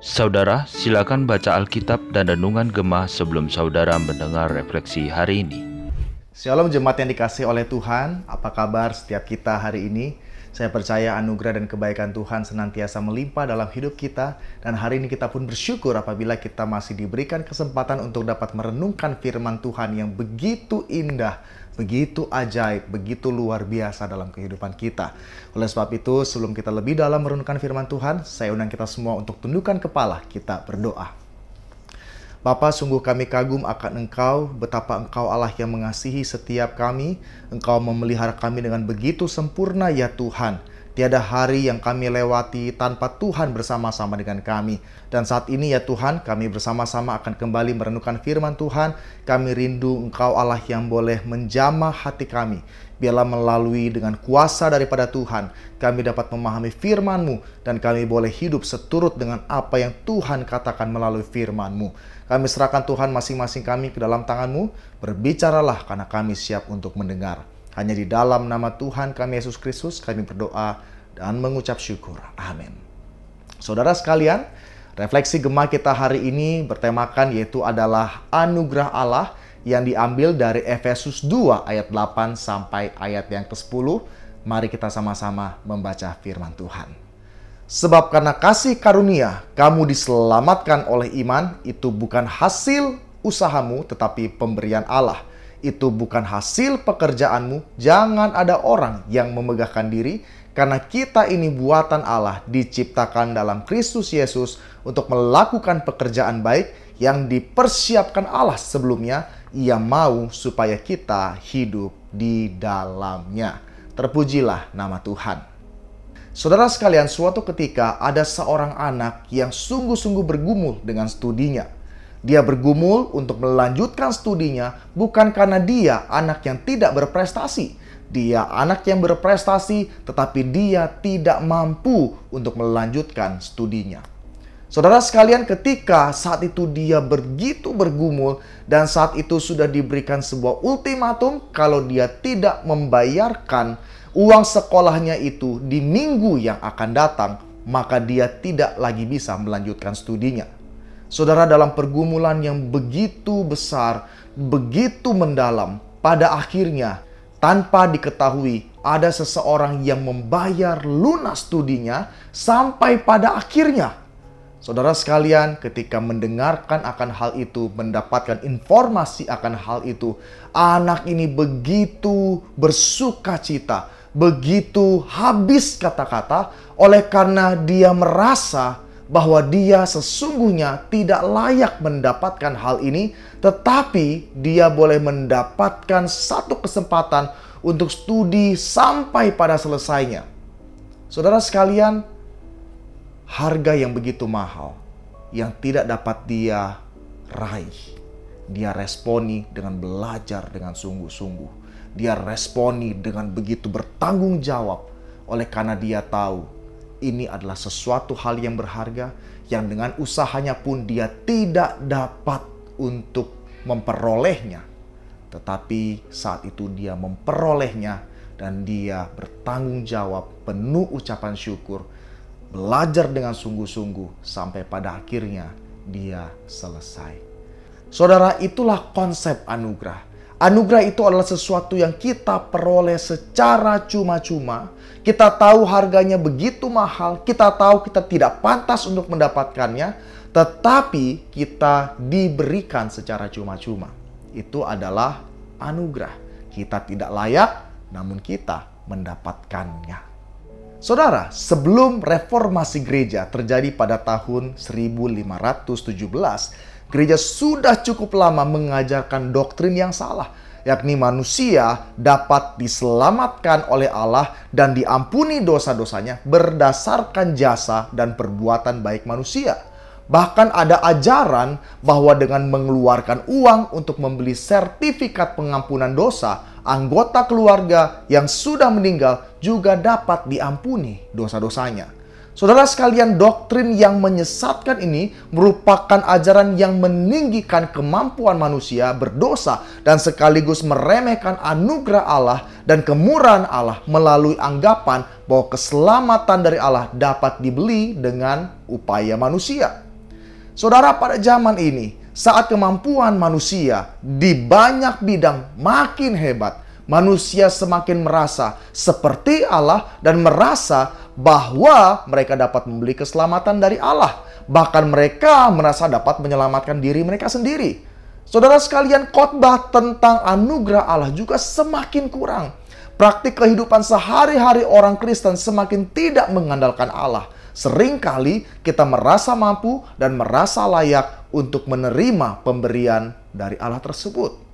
Saudara, silakan baca Alkitab dan Renungan Gemah sebelum saudara mendengar refleksi hari ini. Shalom jemaat yang dikasih oleh Tuhan, apa kabar setiap kita hari ini? Saya percaya anugerah dan kebaikan Tuhan senantiasa melimpah dalam hidup kita dan hari ini kita pun bersyukur apabila kita masih diberikan kesempatan untuk dapat merenungkan firman Tuhan yang begitu indah, begitu ajaib, begitu luar biasa dalam kehidupan kita. Oleh sebab itu, sebelum kita lebih dalam merenungkan firman Tuhan, saya undang kita semua untuk tundukkan kepala, kita berdoa. Bapa, sungguh kami kagum akan Engkau, betapa Engkau Allah yang mengasihi setiap kami. Engkau memelihara kami dengan begitu sempurna ya Tuhan. Tiada hari yang kami lewati tanpa Tuhan bersama-sama dengan kami. Dan saat ini ya Tuhan, kami bersama-sama akan kembali merenungkan firman Tuhan. Kami rindu Engkau Allah yang boleh menjamah hati kami. Biarlah melalui dengan kuasa daripada Tuhan, kami dapat memahami firman-Mu dan kami boleh hidup seturut dengan apa yang Tuhan katakan melalui firman-Mu. Kami serahkan Tuhan masing-masing kami ke dalam tangan-Mu. Berbicaralah karena kami siap untuk mendengar. Hanya di dalam nama Tuhan kami Yesus Kristus kami berdoa dan mengucap syukur. Amin. Saudara sekalian, refleksi gemah kita hari ini bertemakan yaitu adalah anugerah Allah yang diambil dari Efesus 2 ayat 8 sampai ayat yang ke-10. Mari kita sama-sama membaca firman Tuhan. Sebab karena kasih karunia kamu diselamatkan oleh iman, itu bukan hasil usahamu tetapi pemberian Allah. Itu bukan hasil pekerjaanmu, jangan ada orang yang memegahkan diri, karena kita ini buatan Allah diciptakan dalam Kristus Yesus untuk melakukan pekerjaan baik yang dipersiapkan Allah sebelumnya, ia mau supaya kita hidup di dalamnya. Terpujilah nama Tuhan. Saudara sekalian, suatu ketika ada seorang anak yang sungguh-sungguh bergumul dengan studinya. Dia bergumul untuk melanjutkan studinya bukan karena dia anak yang tidak berprestasi. Dia anak yang berprestasi tetapi dia tidak mampu untuk melanjutkan studinya. Saudara sekalian, ketika saat itu dia begitu bergumul dan saat itu sudah diberikan sebuah ultimatum kalau dia tidak membayarkan uang sekolahnya itu di minggu yang akan datang, maka dia tidak lagi bisa melanjutkan studinya. Saudara, dalam pergumulan yang begitu besar, begitu mendalam, pada akhirnya tanpa diketahui ada seseorang yang membayar lunas studinya sampai pada akhirnya. Saudara sekalian, ketika mendengarkan akan hal itu, mendapatkan informasi akan hal itu, anak ini begitu bersuka cita, begitu habis kata-kata oleh karena dia merasa bahwa dia sesungguhnya tidak layak mendapatkan hal ini, tetapi dia boleh mendapatkan satu kesempatan untuk studi sampai pada selesainya. Saudara sekalian, harga yang begitu mahal yang tidak dapat dia raih, dia responi dengan belajar dengan sungguh-sungguh dia responi dengan begitu bertanggung jawab oleh karena dia tahu ini adalah sesuatu hal yang berharga yang dengan usahanya pun dia tidak dapat untuk memperolehnya. Tetapi saat itu dia memperolehnya dan dia bertanggung jawab penuh ucapan syukur, belajar dengan sungguh-sungguh sampai pada akhirnya dia selesai. Saudara, itulah konsep anugerah Anugerah itu adalah sesuatu yang kita peroleh secara cuma-cuma. Kita tahu harganya begitu mahal, kita tahu kita tidak pantas untuk mendapatkannya, tetapi kita diberikan secara cuma-cuma. Itu adalah anugerah. Kita tidak layak, namun kita mendapatkannya. Saudara, sebelum reformasi gereja terjadi pada tahun 1517, gereja sudah cukup lama mengajarkan doktrin yang salah, yakni manusia dapat diselamatkan oleh Allah dan diampuni dosa-dosanya berdasarkan jasa dan perbuatan baik manusia. Bahkan ada ajaran bahwa dengan mengeluarkan uang untuk membeli sertifikat pengampunan dosa, anggota keluarga yang sudah meninggal juga dapat diampuni dosa-dosanya. Saudara sekalian, doktrin yang menyesatkan ini merupakan ajaran yang meninggikan kemampuan manusia berdosa dan sekaligus meremehkan anugerah Allah dan kemurahan Allah melalui anggapan bahwa keselamatan dari Allah dapat dibeli dengan upaya manusia. Saudara, pada zaman ini, saat kemampuan manusia di banyak bidang makin hebat, manusia semakin merasa seperti Allah dan merasa bahwa mereka dapat membeli keselamatan dari Allah. Bahkan mereka merasa dapat menyelamatkan diri mereka sendiri. Saudara sekalian, khotbah tentang anugerah Allah juga semakin kurang. Praktik kehidupan sehari-hari orang Kristen semakin tidak mengandalkan Allah. Seringkali kita merasa mampu dan merasa layak untuk menerima pemberian dari Allah tersebut.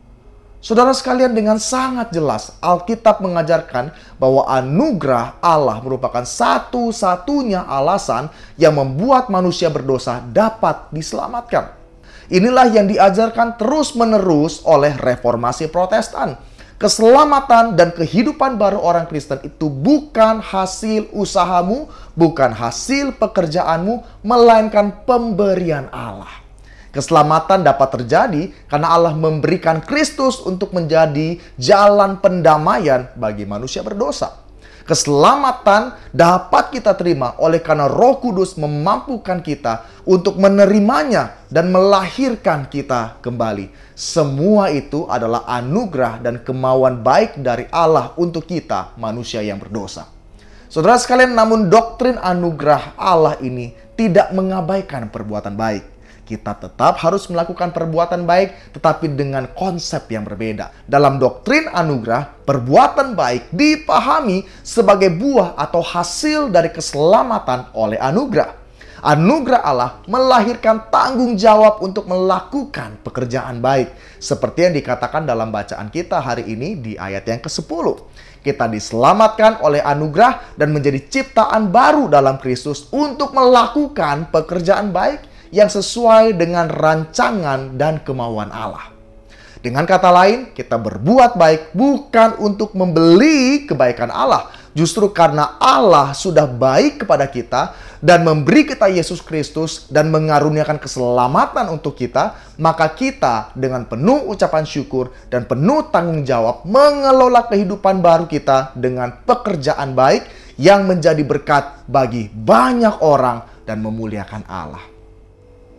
Saudara sekalian dengan sangat jelas Alkitab mengajarkan bahwa anugerah Allah merupakan satu-satunya alasan yang membuat manusia berdosa dapat diselamatkan. Inilah yang diajarkan terus-menerus oleh reformasi Protestan. Keselamatan dan kehidupan baru orang Kristen itu bukan hasil usahamu, bukan hasil pekerjaanmu, melainkan pemberian Allah. Keselamatan dapat terjadi karena Allah memberikan Kristus untuk menjadi jalan pendamaian bagi manusia berdosa. Keselamatan dapat kita terima oleh karena Roh Kudus memampukan kita untuk menerimanya dan melahirkan kita kembali. Semua itu adalah anugerah dan kemauan baik dari Allah untuk kita, manusia yang berdosa. Saudara sekalian, namun doktrin anugerah Allah ini tidak mengabaikan perbuatan baik kita tetap harus melakukan perbuatan baik, tetapi dengan konsep yang berbeda. Dalam doktrin anugerah, perbuatan baik dipahami sebagai buah atau hasil dari keselamatan oleh anugerah. Anugerah Allah melahirkan tanggung jawab untuk melakukan pekerjaan baik. Seperti yang dikatakan dalam bacaan kita hari ini di ayat yang ke-10. Kita diselamatkan oleh anugerah dan menjadi ciptaan baru dalam Kristus untuk melakukan pekerjaan baik yang sesuai dengan rancangan dan kemauan Allah. Dengan kata lain, kita berbuat baik bukan untuk membeli kebaikan Allah, justru karena Allah sudah baik kepada kita dan memberi kita Yesus Kristus dan mengaruniakan keselamatan untuk kita, maka kita dengan penuh ucapan syukur dan penuh tanggung jawab mengelola kehidupan baru kita dengan pekerjaan baik yang menjadi berkat bagi banyak orang dan memuliakan Allah.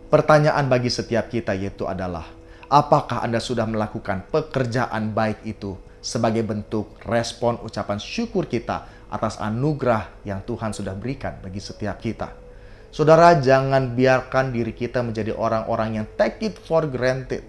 Pertanyaan bagi setiap kita yaitu adalah, apakah Anda sudah melakukan pekerjaan baik itu sebagai bentuk respon ucapan syukur kita atas anugerah yang Tuhan sudah berikan bagi setiap kita? Saudara, jangan biarkan diri kita menjadi orang-orang yang take it for granted.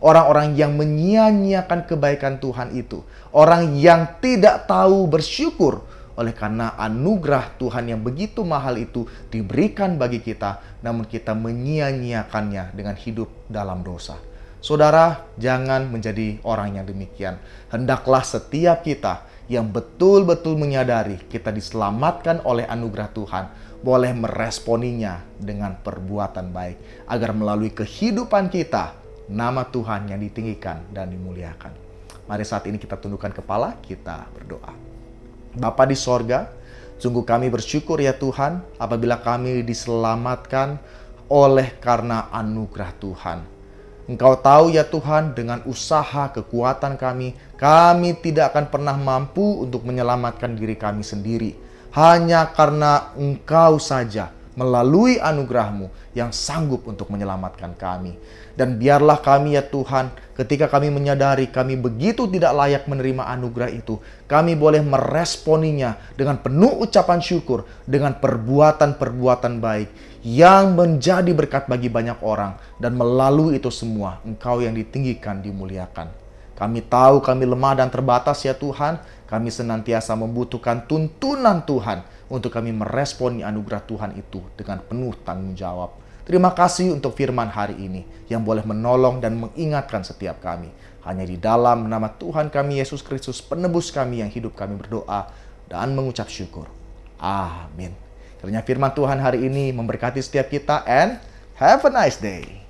Orang-orang yang menyia-nyiakan kebaikan Tuhan itu. Orang yang tidak tahu bersyukur oleh karena anugerah Tuhan yang begitu mahal itu diberikan bagi kita, namun kita menyia-nyiakannya dengan hidup dalam dosa. Saudara, jangan menjadi orang yang demikian. Hendaklah setiap kita yang betul-betul menyadari kita diselamatkan oleh anugerah Tuhan, boleh meresponinya dengan perbuatan baik, agar melalui kehidupan kita, nama Tuhan yang ditinggikan dan dimuliakan. Mari saat ini kita tundukkan kepala, kita berdoa. Bapa di sorga, sungguh kami bersyukur ya Tuhan apabila kami diselamatkan oleh karena anugerah Tuhan. Engkau tahu ya Tuhan dengan usaha kekuatan kami, kami tidak akan pernah mampu untuk menyelamatkan diri kami sendiri. Hanya karena Engkau saja melalui anugerahmu yang sanggup untuk menyelamatkan kami. Dan biarlah kami ya Tuhan, ketika kami menyadari kami begitu tidak layak menerima anugerah itu, kami boleh meresponinya dengan penuh ucapan syukur, dengan perbuatan-perbuatan baik yang menjadi berkat bagi banyak orang. Dan melalui itu semua, Engkau yang ditinggikan, dimuliakan. Kami tahu kami lemah dan terbatas ya Tuhan, kami senantiasa membutuhkan tuntunan Tuhan untuk kami meresponi anugerah Tuhan itu dengan penuh tanggung jawab. Terima kasih untuk firman hari ini yang boleh menolong dan mengingatkan setiap kami. Hanya di dalam nama Tuhan kami Yesus Kristus, penebus kami yang hidup kami berdoa dan mengucap syukur. Amin. Kiranya firman Tuhan hari ini memberkati setiap kita and have a nice day.